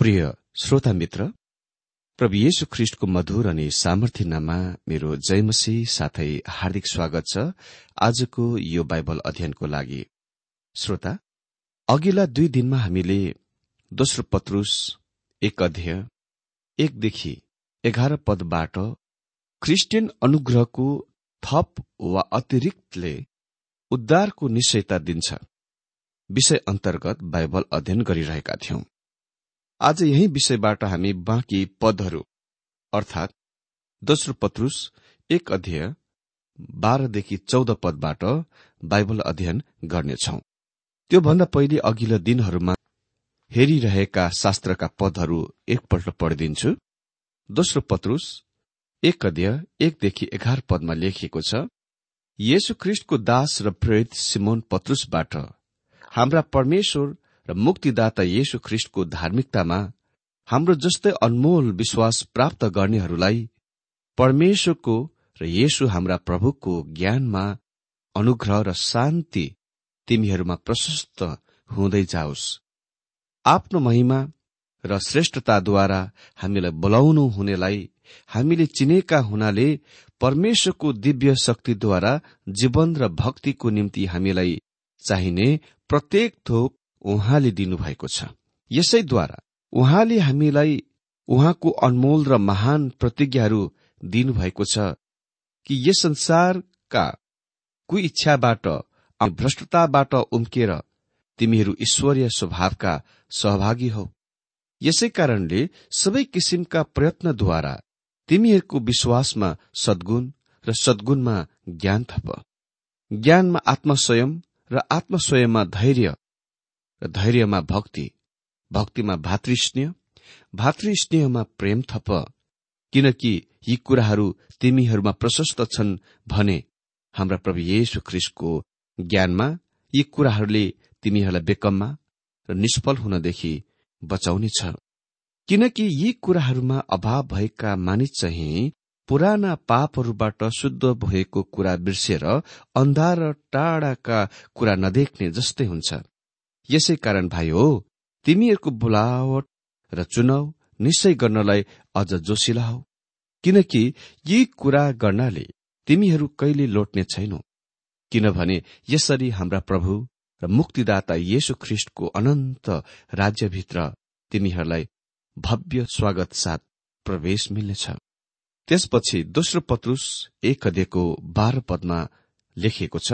प्रिय श्रोता मित्र प्रभु येशु ख्रिष्टको मधुर अनि सामर्थ्य नाममा मेरो जयमसी साथै हार्दिक स्वागत छ आजको यो बाइबल अध्ययनको लागि। श्रोता अघिल्ला दुई दिनमा हामीले दोस्रो पत्रुस एक अध्यय एकदेखि एघार पदबाट क्रिस्चियन अनुग्रहको थप वा अतिरिक्तले उद्धारको निश्चयता दिन्छ। विषय अन्तर्गत बाइबल अध्ययन गरिरहेका थियौं। आज यही विषयबाट हामी बाँकी पदहरू अर्थात दोस्रो पत्रुस एक अध्यय बाह्रदेखि चौध पदबाट बाइबल अध्ययन गर्नेछौ। त्योभन्दा पहिले अघिल्लो दिनहरूमा हेरिरहेका शास्त्रका पदहरू एकपल्ट पढिदिन्छु। दोस्रो पत्रुस एक अध्यय एकदेखि एघार पदमा लेखिएको छ येशु ख्रिष्टको दास र प्रेरित सिमोन पत्रुसबाट हाम्रा परमेश्वर र मुक्तिदाता येशु ख्रिष्टको धार्मिकतामा हाम्रो जस्तै अनमोल विश्वास प्राप्त गर्नेहरूलाई परमेश्वरको र येशु हाम्रा प्रभुको ज्ञानमा अनुग्रह र शान्ति तिमीहरूमा प्रशस्त हुँदै जाओस्। आफ्नो महिमा र श्रेष्ठताद्वारा हामीलाई बोलाउनु हुनेलाई हामीले चिनेका हुनाले परमेश्वरको दिव्य शक्तिद्वारा जीवन र भक्तिको निम्ति हामीलाई चाहिने प्रत्येक थोक उहाँले दिनुभएको छ। यसैद्वारा उहाँले हामीलाई उहाँको अनमोल र महान प्रतिज्ञाहरू दिनुभएको छ कि यस संसारका कुई इच्छाबाट अनि भ्रष्टताबाट उम्केर तिमीहरू ईश्वरीय स्वभावका सहभागी हौ। यसै कारणले सबै किसिमका प्रयत्नद्वारा तिमीहरूको विश्वासमा सद्गुण र सद्गुणमा ज्ञान थप। ज्ञानमा आत्मस्वयं र आत्मस्वयंमा धैर्य धैर्यमा भक्ति भक्तिमा भातृस्नेह भातृस्नेहमा प्रेम थप किनकि यी कुराहरू तिमीहरूमा प्रशस्त छन् भने हाम्रा प्रभु येशु ख्रिस्टको ज्ञानमा यी कुराहरूले तिमीहरूलाई बेकममा र निष्फल हुनदेखि बचाउनेछ किनकि यी कुराहरूमा अभाव भएका मानिस चाहिँ पुराना पापहरूबाट शुद्ध भएको कुरा बिर्सेर अन्धार र टाढाका कुरा नदेख्ने जस्तै हुन्छ। यसै कारण भाइ हो तिमीहरूको बोलावट र चुनाव निश्चय गर्नलाई अझ जोसिला हौ। किनकि यी कुरा गर्नाले तिमीहरू कहिले लोट्ने छैनौ। किनभने यसरी हाम्रा प्रभु र मुक्तिदाता येशु ख्रिष्टको अनन्त राज्यभित्र तिमीहरूलाई भव्य स्वागत साथ प्रवेश मिल्नेछ। त्यसपछि दोस्रो पत्रुस एक अध्ययको बाह्र पदमा लेखिएको छ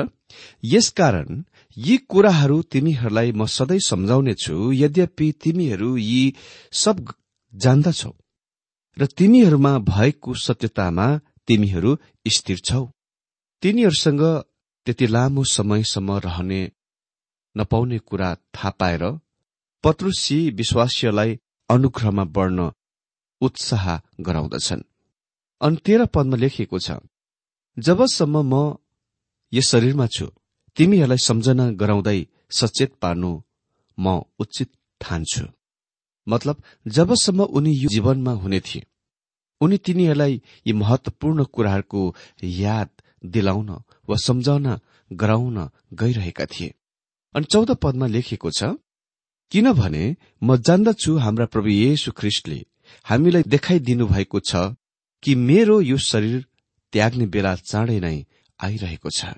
यसकारण यी कुराहरू तिमीहरूलाई म सधैँ सम्झाउनेछु यद्यपि तिमीहरू यी सब जान्दछौ र तिमीहरूमा भएको सत्यतामा तिमीहरू स्थिर छौ। तिनीहरूसँग त्यति लामो समयसम्म रहने नपाउने कुरा थाहा पाएर पत्रुसी विश्वासीलाई अनुग्रहमा बढ्न उत्साह गराउँदछन्। अनि तेह्र पदमा लेखिएको छ जबसम्म म यस शरीरमा छु। तिमीहरूलाई सम्झना गराउँदै सचेत पार्नु म उचित ठान्छु। मतलब जबसम्म उनी यो जीवनमा हुने थिए उनी तिनीहरूलाई यी महत्वपूर्ण कुराहरूको याद दिलाउन वा सम्झाउन गराउन गइरहेका थिए। अनि चौध पदमा लेखिएको छ किनभने म जान्दछु हाम्रा प्रभु येशु ख्रिस्टले हामीलाई देखाइदिनु भएको छ कि मेरो यो शरीर त्याग्ने बेला चाँडै नै आइरहेको छ।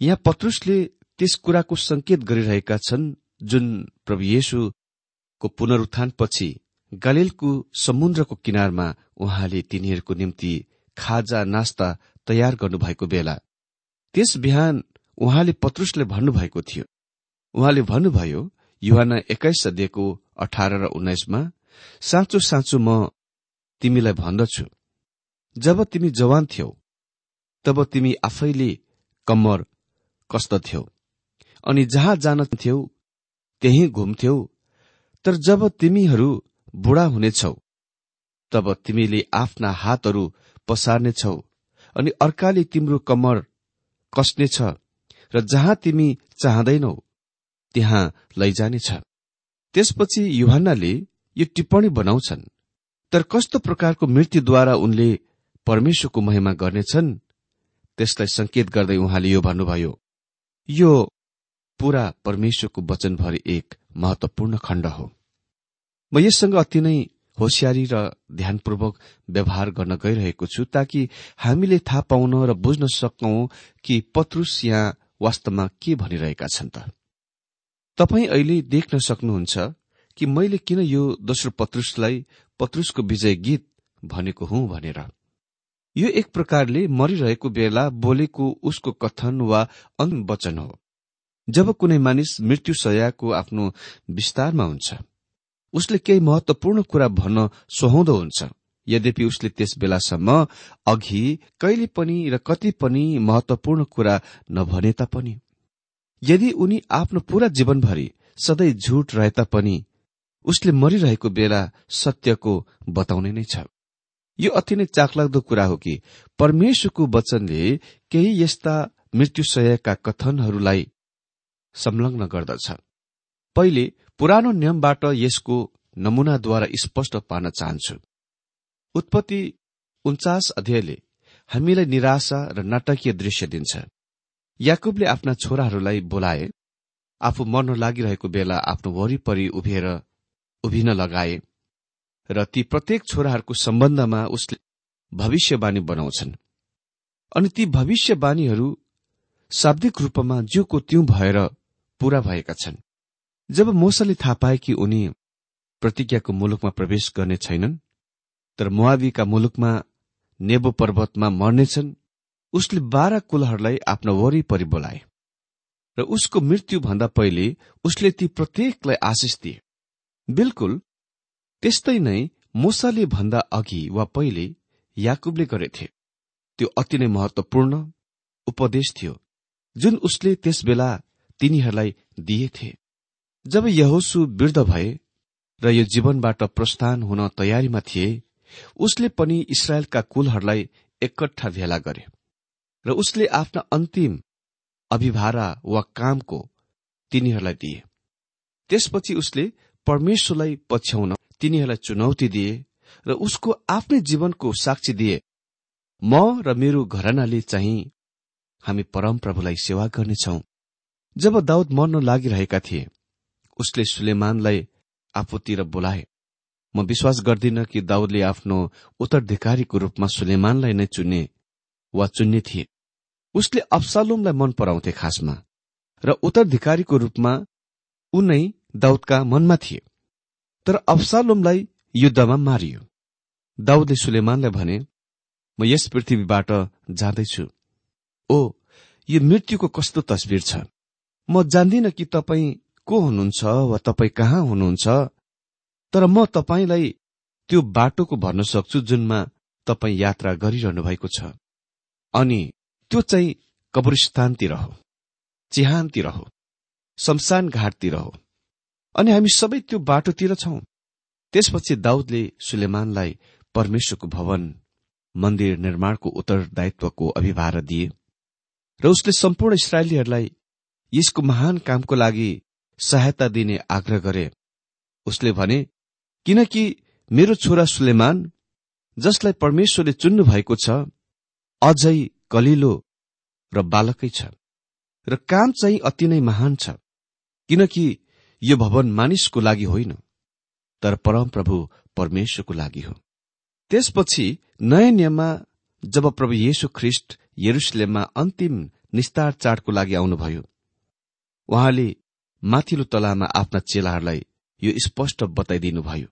यहाँ पत्रुसले त्यस कुराको संकेत गरिरहेका छन् जुन प्रभु येशुको पुनरुत्थानपछि गलेलको समुद्रको किनारमा उहाँले तिनीहरूको निम्ति खाजा नास्ता तयार गर्नुभएको बेला त्यस बिहान उहाँले पत्रुसले भन्नुभएको थियो। उहाँले भन्नुभयो युहान एक्काइस अध्ययको अठार र उन्नाइसमा साँचो साँचो म तिमीलाई भन्दछु। जब तिमी जवान थियौ तब तिमी आफैले कम्मर कस्दथ्यौ अनि जहाँ जान थियौ त्यही घुम्थ्यौ तर जब तिमीहरू बुढा हुनेछौ तब तिमीले आफ्ना हातहरू पसार्नेछौ अनि अर्काले तिम्रो कम्मर कस्नेछ र जहाँ तिमी चाहँदैनौ त्यहाँ लैजानेछ। त्यसपछि युहानले यो टिप्पणी बनाउँछन् तर कस्तो प्रकारको मृत्युद्वारा उनले परमेश्वरको महिमा गर्नेछन् त्यसलाई संकेत गर्दै उहाँले यो भन्नुभयो। यो पूरा परमेश्वरको वचनभरि एक महत्वपूर्ण खण्ड हो। म यससँग अति नै होसियारी र ध्यानपूर्वक व्यवहार गर्न गइरहेको छु ताकि हामीले थाहा पाउन र बुझ्न सकौं कि पत्रुस यहाँ वास्तवमा के भनिरहेका छन् त। तपाई अहिले देख्न सक्नुहुन्छ कि मैले किन यो दोस्रो पत्रुसलाई पत्रुसको विजय गीत भनेको हुँ भनेर। यो एक प्रकारले मरिरहेको बेला बोलेको उसको कथन वा अन्तिम हो। जब कुनै मानिस मृत्युशयाको आफ्नो विस्तारमा हुन्छ उसले केही महत्वपूर्ण कुरा भन्न सुहाउँदो हुन्छ। यद्यपि उसले त्यस बेलासम्म अघि कहिले पनि र कति पनि महत्वपूर्ण कुरा नभने तापनि। यदि उनी आफ्नो पूरा जीवनभरि सधैँ झूट रहे तापनि उसले मरिरहेको बेला सत्यको बताउने नै छ। यो अति नै चाखलाग्दो कुरा हो कि परमेश्वरको वचनले केही यस्ता मृत्युशयका कथनहरूलाई संलग्न गर्दछ। पहिले पुरानो नियमबाट यसको नमूनाद्वारा स्पष्ट पार्न चाहन्छु। उत्पत्ति उन्चास अध्यायले हामीलाई निराशा र नाटकीय दृश्य दिन्छ। याकुबले आफ्ना छोराहरूलाई बोलाए आफू मर्न लागिरहेको बेला आफ्नो वरिपरि उभिएर उभिन लगाए। र ती प्रत्येक छोराहरूको सम्बन्धमा उसले भविष्यवाणी बनाउँछन्। अनि ती भविष्यवाणीहरू शाब्दिक रूपमा ज्यूको त्यौं भएर पूरा भएका छन्। जब मोसाले थाहा पाए कि उनी प्रतिज्ञाको मुलुकमा प्रवेश गर्ने छैनन् तर मुआवीका मुलुकमा नेबो पर्वतमा मर्नेछन् उसले बाह्र कुलहरूलाई आफ्नो वरिपरि बोलाए। र उसको मृत्यु भन्दा पहिले उसले ती प्रत्येकलाई आशिष दिए। बिल्कुल त्यस्तै नै मुसाले भन्दा अघि वा पहिले याकुबले गरेथे। त्यो अति नै महत्वपूर्ण उपदेश थियो जुन उसले त्यस बेला तिनीहरूलाई दिएथे। जब यहोसु वृद्ध भए र यो जीवनबाट प्रस्थान हुन तयारीमा थिए उसले पनि इसरायलका कुलहरूलाई एकट्ठा भेला गरे र उसले आफ्ना अन्तिम अभिभारा वा कामको तिनीहरूलाई दिए। त्यसपछि उसले परमेश्वरलाई पछ्याउन तिनीहरूलाई चुनौती दिए र उसको आफ्नै जीवनको साक्षी दिए म र मेरो घरनाले चाहिँ हामी परमप्रभुलाई सेवा गर्नेछौ। जब दाउद मर्न लागिरहेका थिए उसले सुलेमानलाई आफूतिर बोलाए म विश्वास गर्दिन कि दाउदले आफ्नो उत्तराधिकारीको रूपमा सुलेमानलाई नै चुने वा चुन्ने थिए। उसले अफसालुमलाई मन पराउँथे खासमा र उत्तराधिकारीको रूपमा उनै दाउदका मनमा थिए। तर अफसालुमलाई युद्धमा मारियो। दाउदले सुलेमानलाई भने म यस पृथ्वीबाट जाँदैछु। ओ यो मृत्युको कस्तो तस्विर छ? म जान्दिन कि तपाईँ को हुनुहुन्छ वा तपाईँ कहाँ हुनुहुन्छ तर म तपाईँलाई त्यो बाटोको भन्न सक्छु जुनमा तपाईँ यात्रा गरिरहनु भएको छ। अनि त्यो चाहिँ कब्रिस्तानतिर हो चिहानतिर हो शमशान घाटतिर हो। अनि हामी सबै त्यो बाटोतिर छौं। त्यसपछि दाउदले सुलेमानलाई परमेश्वरको भवन मन्दिर निर्माणको उत्तरदायित्वको अभिभार दिए र उसले सम्पूर्ण इसरायलीहरूलाई यसको महान कामको लागि सहायता दिने आग्रह गरे। उसले भने किनकि मेरो छोरा सुलेमान जसलाई परमेश्वरले चुन्नु भएको छ अझै कलिलो र बालकै छ र काम चाहिँ अति नै महान छ। किनकि यो भवन मानिसको लागि होइन तर परमप्रभु परमेश्वरको लागि हो। त्यसपछि नयाँ नियममा जब प्रभु येशू ख्रिष्ट यरुसलेममा अन्तिम निस्तार चाडको लागि आउनुभयो उहाँले माथिल्लो तलामा आफ्ना चेलाहरूलाई यो स्पष्ट बताइदिनुभयो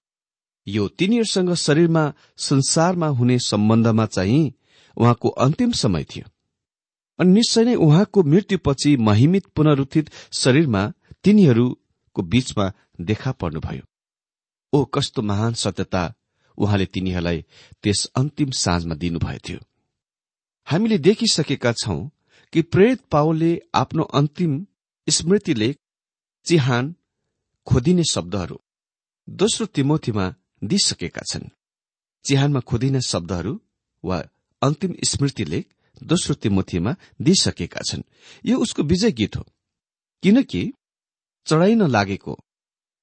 यो तिनीहरूसँग शरीरमा संसारमा हुने सम्बन्धमा चाहिँ उहाँको अन्तिम समय थियो। अनि निश्चय नै उहाँको मृत्युपछि महिमित पुनरुत्थित शरीरमा तिनीहरूको बीचमा देखा पर्नुभयो। ओ कस्तो महान सत्यता उहाँले तिनीहरूलाई त्यस अन्तिम साँझमा दिनुभएको थियो। हामीले देखिसकेका छौं कि प्रेरित पावलले आफ्नो अन्तिम स्मृतिले चिहान खोदिने शब्दहरू दोस्रो तिमोथीमा दिइसकेका छन्। चिहानमा खोदिने शब्दहरू वा अन्तिम स्मृतिले दोस्रो तिमोथीमा दिइसकेका छन्। यो उसको विजय गीत हो। किनकि चढाइन लागेको।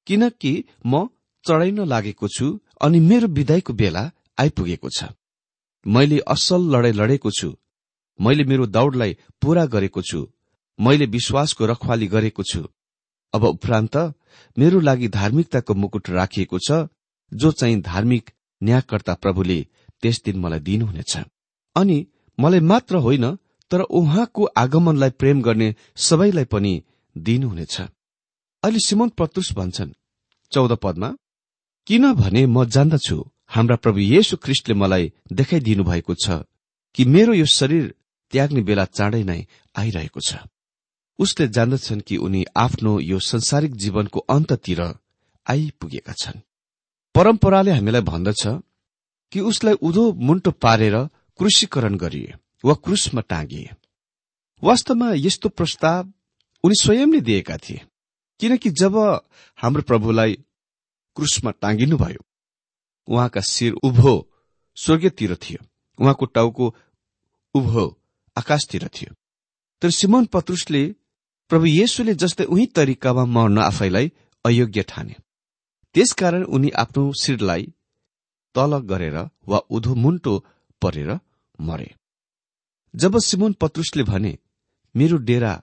किनकि म चढाइन लागेको छु अनि मेरो विदाईको बेला आइपुगेको छ। मैले असल लडाई लडेको छु। मैले मेरो दौडलाई पूरा गरेको छु। मैले विश्वासको रखवाली गरेको छु। अब उपरान्त मेरो लागि धार्मिकताको मुकुट राखिएको छ जो चाहिँ धार्मिक न्यायकर्ता प्रभुले त्यस दिन मलाई दिनुहुनेछ। अनि मलाई मात्र होइन तर उहाँको आगमनलाई प्रेम गर्ने सबैलाई पनि दिनुहुनेछ। अहिले सिमोन पत्रुस भन्छन् चौध पदमा किनभने म जान्दछु हाम्रा प्रभु येशु ख्रिस्टले मलाई देखाइदिनु भएको छ कि मेरो यो शरीर त्याग्ने बेला चाँडै नै आइरहेको छ। उसले जान्दछन् कि उनी आफ्नो यो संसारिक जीवनको अन्ततिर आइपुगेका छन्। परम्पराले हामीलाई भन्दछ कि उसलाई उधो मुन्टो पारेर क्रुशीकरण गरिए वा क्रुसमा टाँगिए। वास्तवमा यस्तो प्रस्ताव उनी स्वयंले दिएका थिए। किनकि जब हाम्रो प्रभुलाई क्रुसमा टाँगिनुभयो उहाँका शिर उभो स्वर्गतिर थियो उहाँको टाउको उभो आकाशतिर थियो। तर सिमोन पत्रुसले प्रभु येशुले जस्तै उही तरिकामा मर्न आफैलाई अयोग्य ठाने। त्यसकारण उनी आफ्नो शिरलाई तल गरेर वा उधो मुन्टो परेर मरे। जब सिमोन पत्रुसले भने मेरो डेरा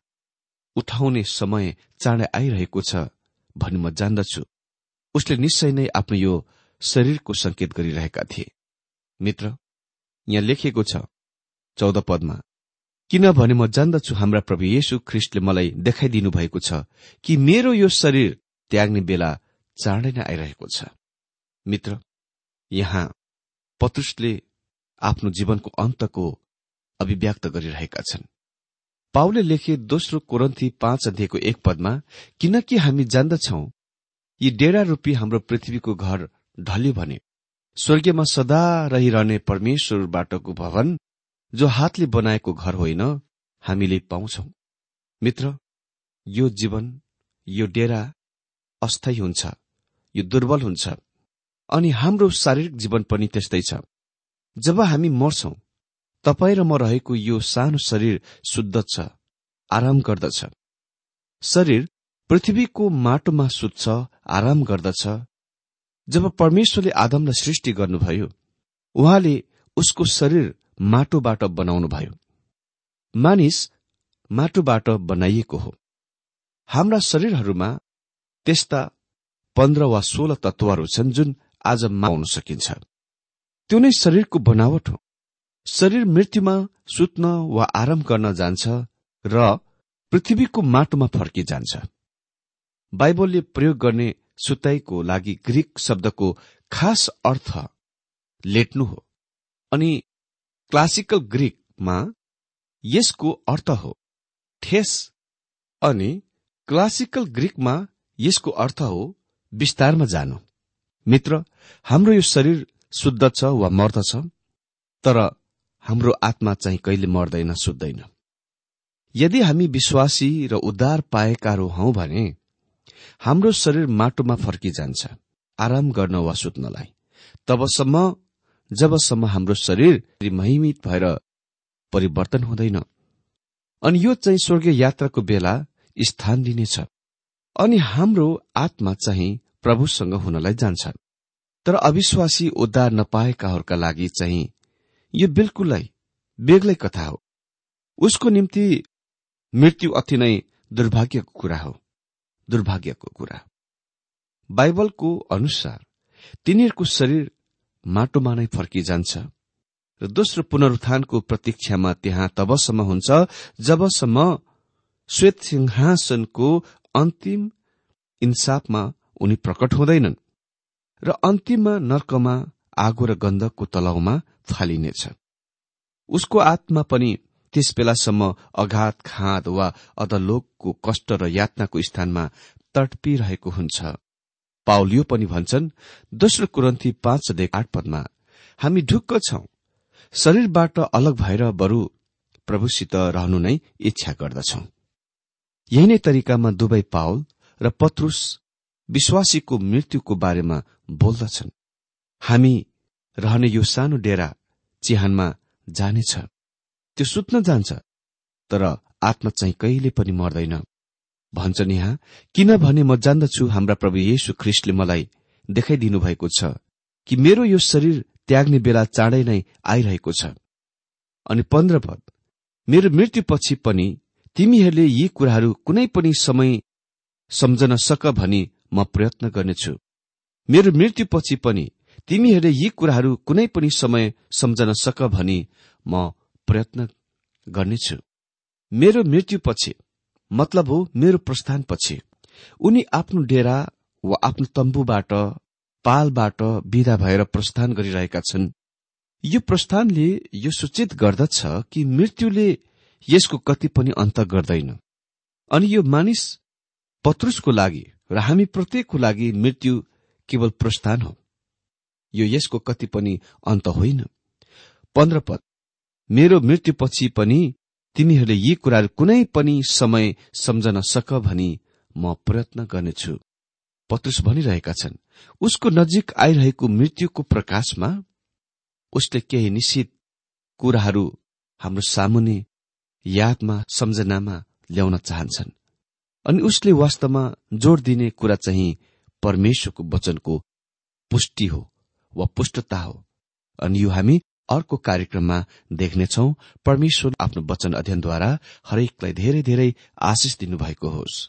उठाउने समय चाँडै आइरहेको छ भनी म जान्दछु। उसले निश्चय नै आफ्नो यो शरीरको संकेत गरिरहेका थिए। मित्र यहाँ लेखिएको छ चौध पदमा किनभने म जान्दछु हाम्रा प्रभु येशु ख्रिस्टले मलाई देखाइदिनु भएको छ कि मेरो यो शरीर त्याग्ने बेला चाँडै नै आइरहेको छ। मित्र यहाँ पत्रुसले आफ्नो जीवनको अन्तको अभिव्यक्त गरिरहेका छन्। पाउले लेखे दोस्रो कोरन्थी पाँच अध्यायको एक पदमा किनकि हामी जान्दछौ यी डेरा रूपी हाम्रो पृथ्वीको घर ढल्यो भने। स्वर्गीयमा सदा रहिरहने परमेश्वरबाटको भवन जो हातले बनाएको घर होइन हामीले पाउँछौ। मित्र यो जीवन यो डेरा अस्थायी हुन्छ यो दुर्बल हुन्छ अनि हाम्रो शारीरिक जीवन पनि त्यस्तै छ। जब हामी मर्छौं तपाईँ र म रहेको यो सानो शरीर शुद्ध छ आराम गर्दछ। शरीर पृथ्वीको माटोमा सुत्छ आराम गर्दछ। जब परमेश्वरले आदमलाई सृष्टि गर्नुभयो उहाँले उसको शरीर माटोबाट बनाउनुभयो। मानिस माटोबाट बनाइएको हो। हाम्रा शरीरहरूमा त्यस्ता पन्ध्र वा सोह्र तत्वहरू छन् जुन आज माउन सकिन्छ। त्यो नै शरीरको बनावट हो। शरीर मृत्युमा सुत्न वा आराम गर्न जान्छ र पृथ्वीको माटोमा फर्किजान्छ बाइबलले प्रयोग गर्ने सुताइको लागि ग्रीक शब्दको खास अर्थ लेट्नु हो अनि क्लासिकल ग्रीकमा यसको अर्थ हो ठेस अनि क्लासिकल ग्रीकमा यसको अर्थ हो विस्तारमा जानु। मित्र हाम्रो यो शरीर शुद्ध छ वा मर्दछ तर हाम्रो आत्मा चाहिँ कहिले मर्दैन सुत्दैन। यदि हामी विश्वासी र उद्धार पाएकाहरू हौ भने हाम्रो शरीर माटोमा फर्किजान्छ आराम गर्न वा सुत्नलाई। तबसम्म जबसम्म हाम्रो शरीर महिमित भएर परिवर्तन हुँदैन। अनि यो चाहिँ स्वर्गीय यात्राको बेला स्थान लिनेछ। अनि हाम्रो आत्मा चाहिँ प्रभुसँग हुनलाई जान्छ। तर अविश्वासी उद्धार नपाएकाहरूका लागि चाहिँ यो बिल्कुलै बेग्लै कथा हो। उसको निम्ति मृत्यु अति नै दुर्भाग्यको कुरा हो। दुर्भाग्यको कुरा बाइबलको अनुसार तिनीहरूको शरीर माटोमा नै फर्किजान्छ र दोस्रो पुनरुत्थानको प्रतीक्षामा त्यहाँ तबसम्म हुन्छ जबसम्म श्वेत सिंहासनको अन्तिम इन्साफमा उनी प्रकट हुँदैनन् र अन्तिममा नर्कमा आगो र गन्धकको तलाउमा फालिनेछ उसको आत्मा पनि त्यस बेलासम्म अघात खाँद वा अधलोकको कष्ट र यातनाको स्थानमा तडपिरहेको हुन्छ। पाउल यो पनि भन्छन् दोस्रो कुरन्थी पाँच अध्यय आठ पदमा हामी ढुक्क छौं। शरीरबाट अलग भएर बरु प्रभुसित रहनु नै इच्छा गर्दछौं। यही नै तरिकामा दुवै पाउल र पत्रुस विश्वासीको मृत्युको बारेमा बोल्दछन्। हामी रहने यो सानो डेरा चिहानमा जानेछ। त्यो सुत्न जान्छ तर आत्मा चाहिँ कहिले पनि मर्दैन। भन्छन् यहाँ किनभने म जान्दछु हाम्रा प्रभु येशु ख्रिस्टले मलाई देखाइदिनु भएको छ कि मेरो यो शरीर त्याग्ने बेला चाँडै नै आइरहेको छ। अनि पन्ध्र पद मेरो मृत्युपछि पनि तिमीहरूले यी कुराहरू कुनै पनि समय सम्झन सक भनी म प्रयत्न गर्नेछु। मेरो मृत्युपछि पनि तिमीहरूले यी कुराहरू कुनै पनि समय सम्झन सक भनी म प्रयत्न गर्नेछु। मेरो मृत्युपछि मतलब हो मेरो प्रस्थानपछि उनी आफ्नो डेरा वा आफ्नो तम्बुबाट पालबाट विदा भएर प्रस्थान गरिरहेका छन्। यो प्रस्थानले यो सूचित गर्दछ कि मृत्युले यसको कति पनि अन्त गर्दैन। अनि यो मानिस पत्रुसको लागि र हामी प्रत्येकको लागि मृत्यु केवल प्रस्थान हो। यो यसको कति पनि अन्त होइन। पन्ध्र पद मेरो मृत्युपछि पनि तिमीहरूले यी कुराहरू कुनै पनि समय सम्झन सक भनी म प्रयत्न गर्नेछु। पत्रुस भनिरहेका छन् उसको नजिक आइरहेको मृत्युको प्रकाशमा उसले केही निश्चित कुराहरू हाम्रो सामुने यादमा सम्झनामा ल्याउन चाहन्छन् अनि उसले वास्तवमा जोड़ दिने कुरा चाहिँ परमेश्वरको वचनको पुष्टि हो। वा पुष्टता हो। अनि यो हामी अर्को कार्यक्रममा देख्नेछौ। परमेश्वर आफ्नो वचन अध्ययनद्वारा हरेकलाई धेरै धेरै आशिष दिनुभएको होस्।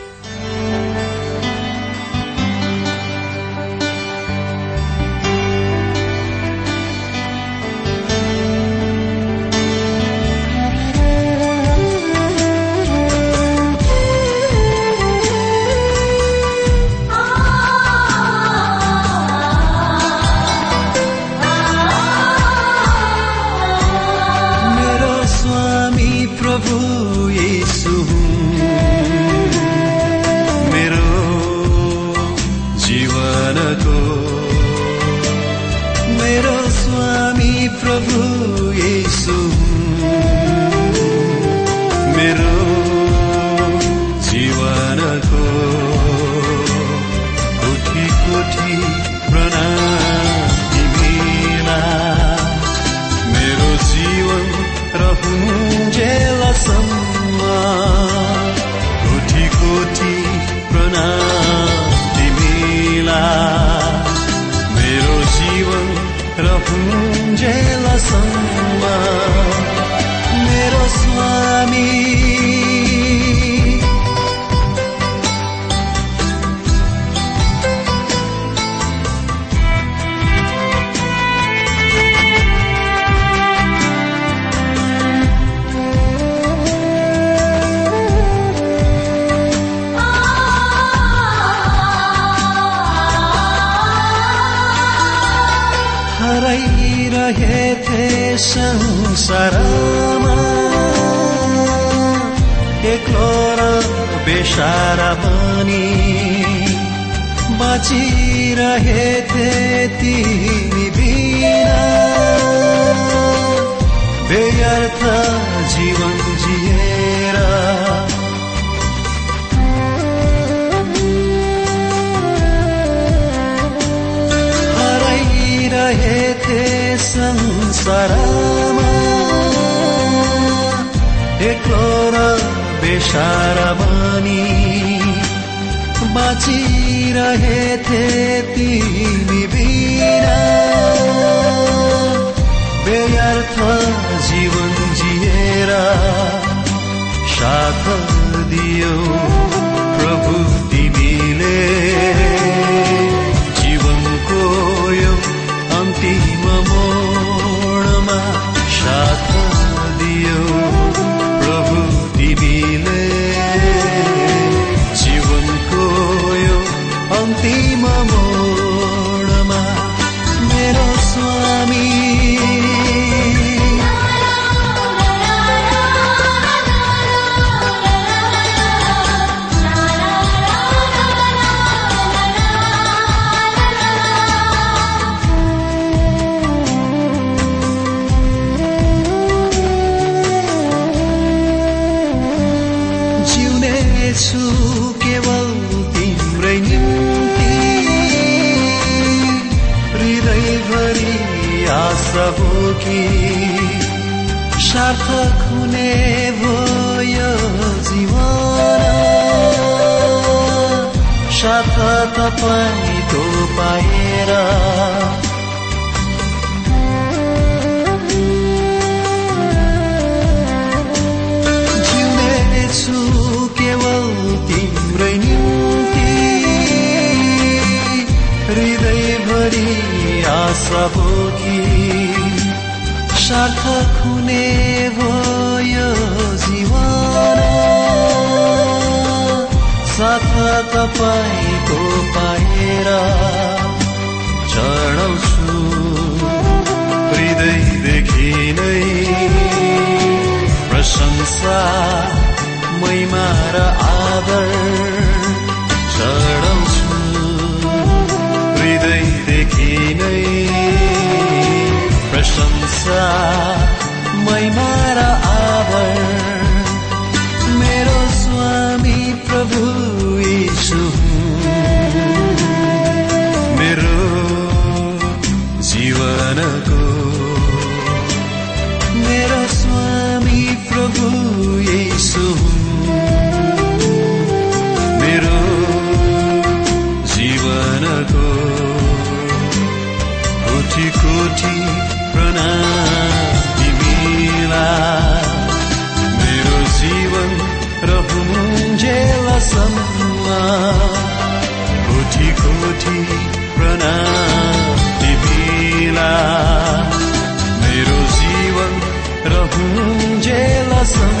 संसारमा एक्लो र बेसारा पनि बाँचिरहेथे तिमी बिना। व्यर्थ जीवन हराइरहेथे संसारमा। एक्लो र बेसारा बनी। बाँचिरहेथे तिमी बिना। व्यर्थ जीवन जिएर। साथ साथ तपाईँको पाएर? जिउने छु केवल तिम्रै निम्ति। हृदयभरि आशा बोकी सार्थक हुने भयो साथ तपाईँको पाएर चढाउँछु। हृदयदेखि नै प्रशंसा महिमा र आदर चढाउँछु। हृदयदेखि नै प्रशंसा महिमा तिमीलाई मेरो जीवन रहुन्जेलसम्म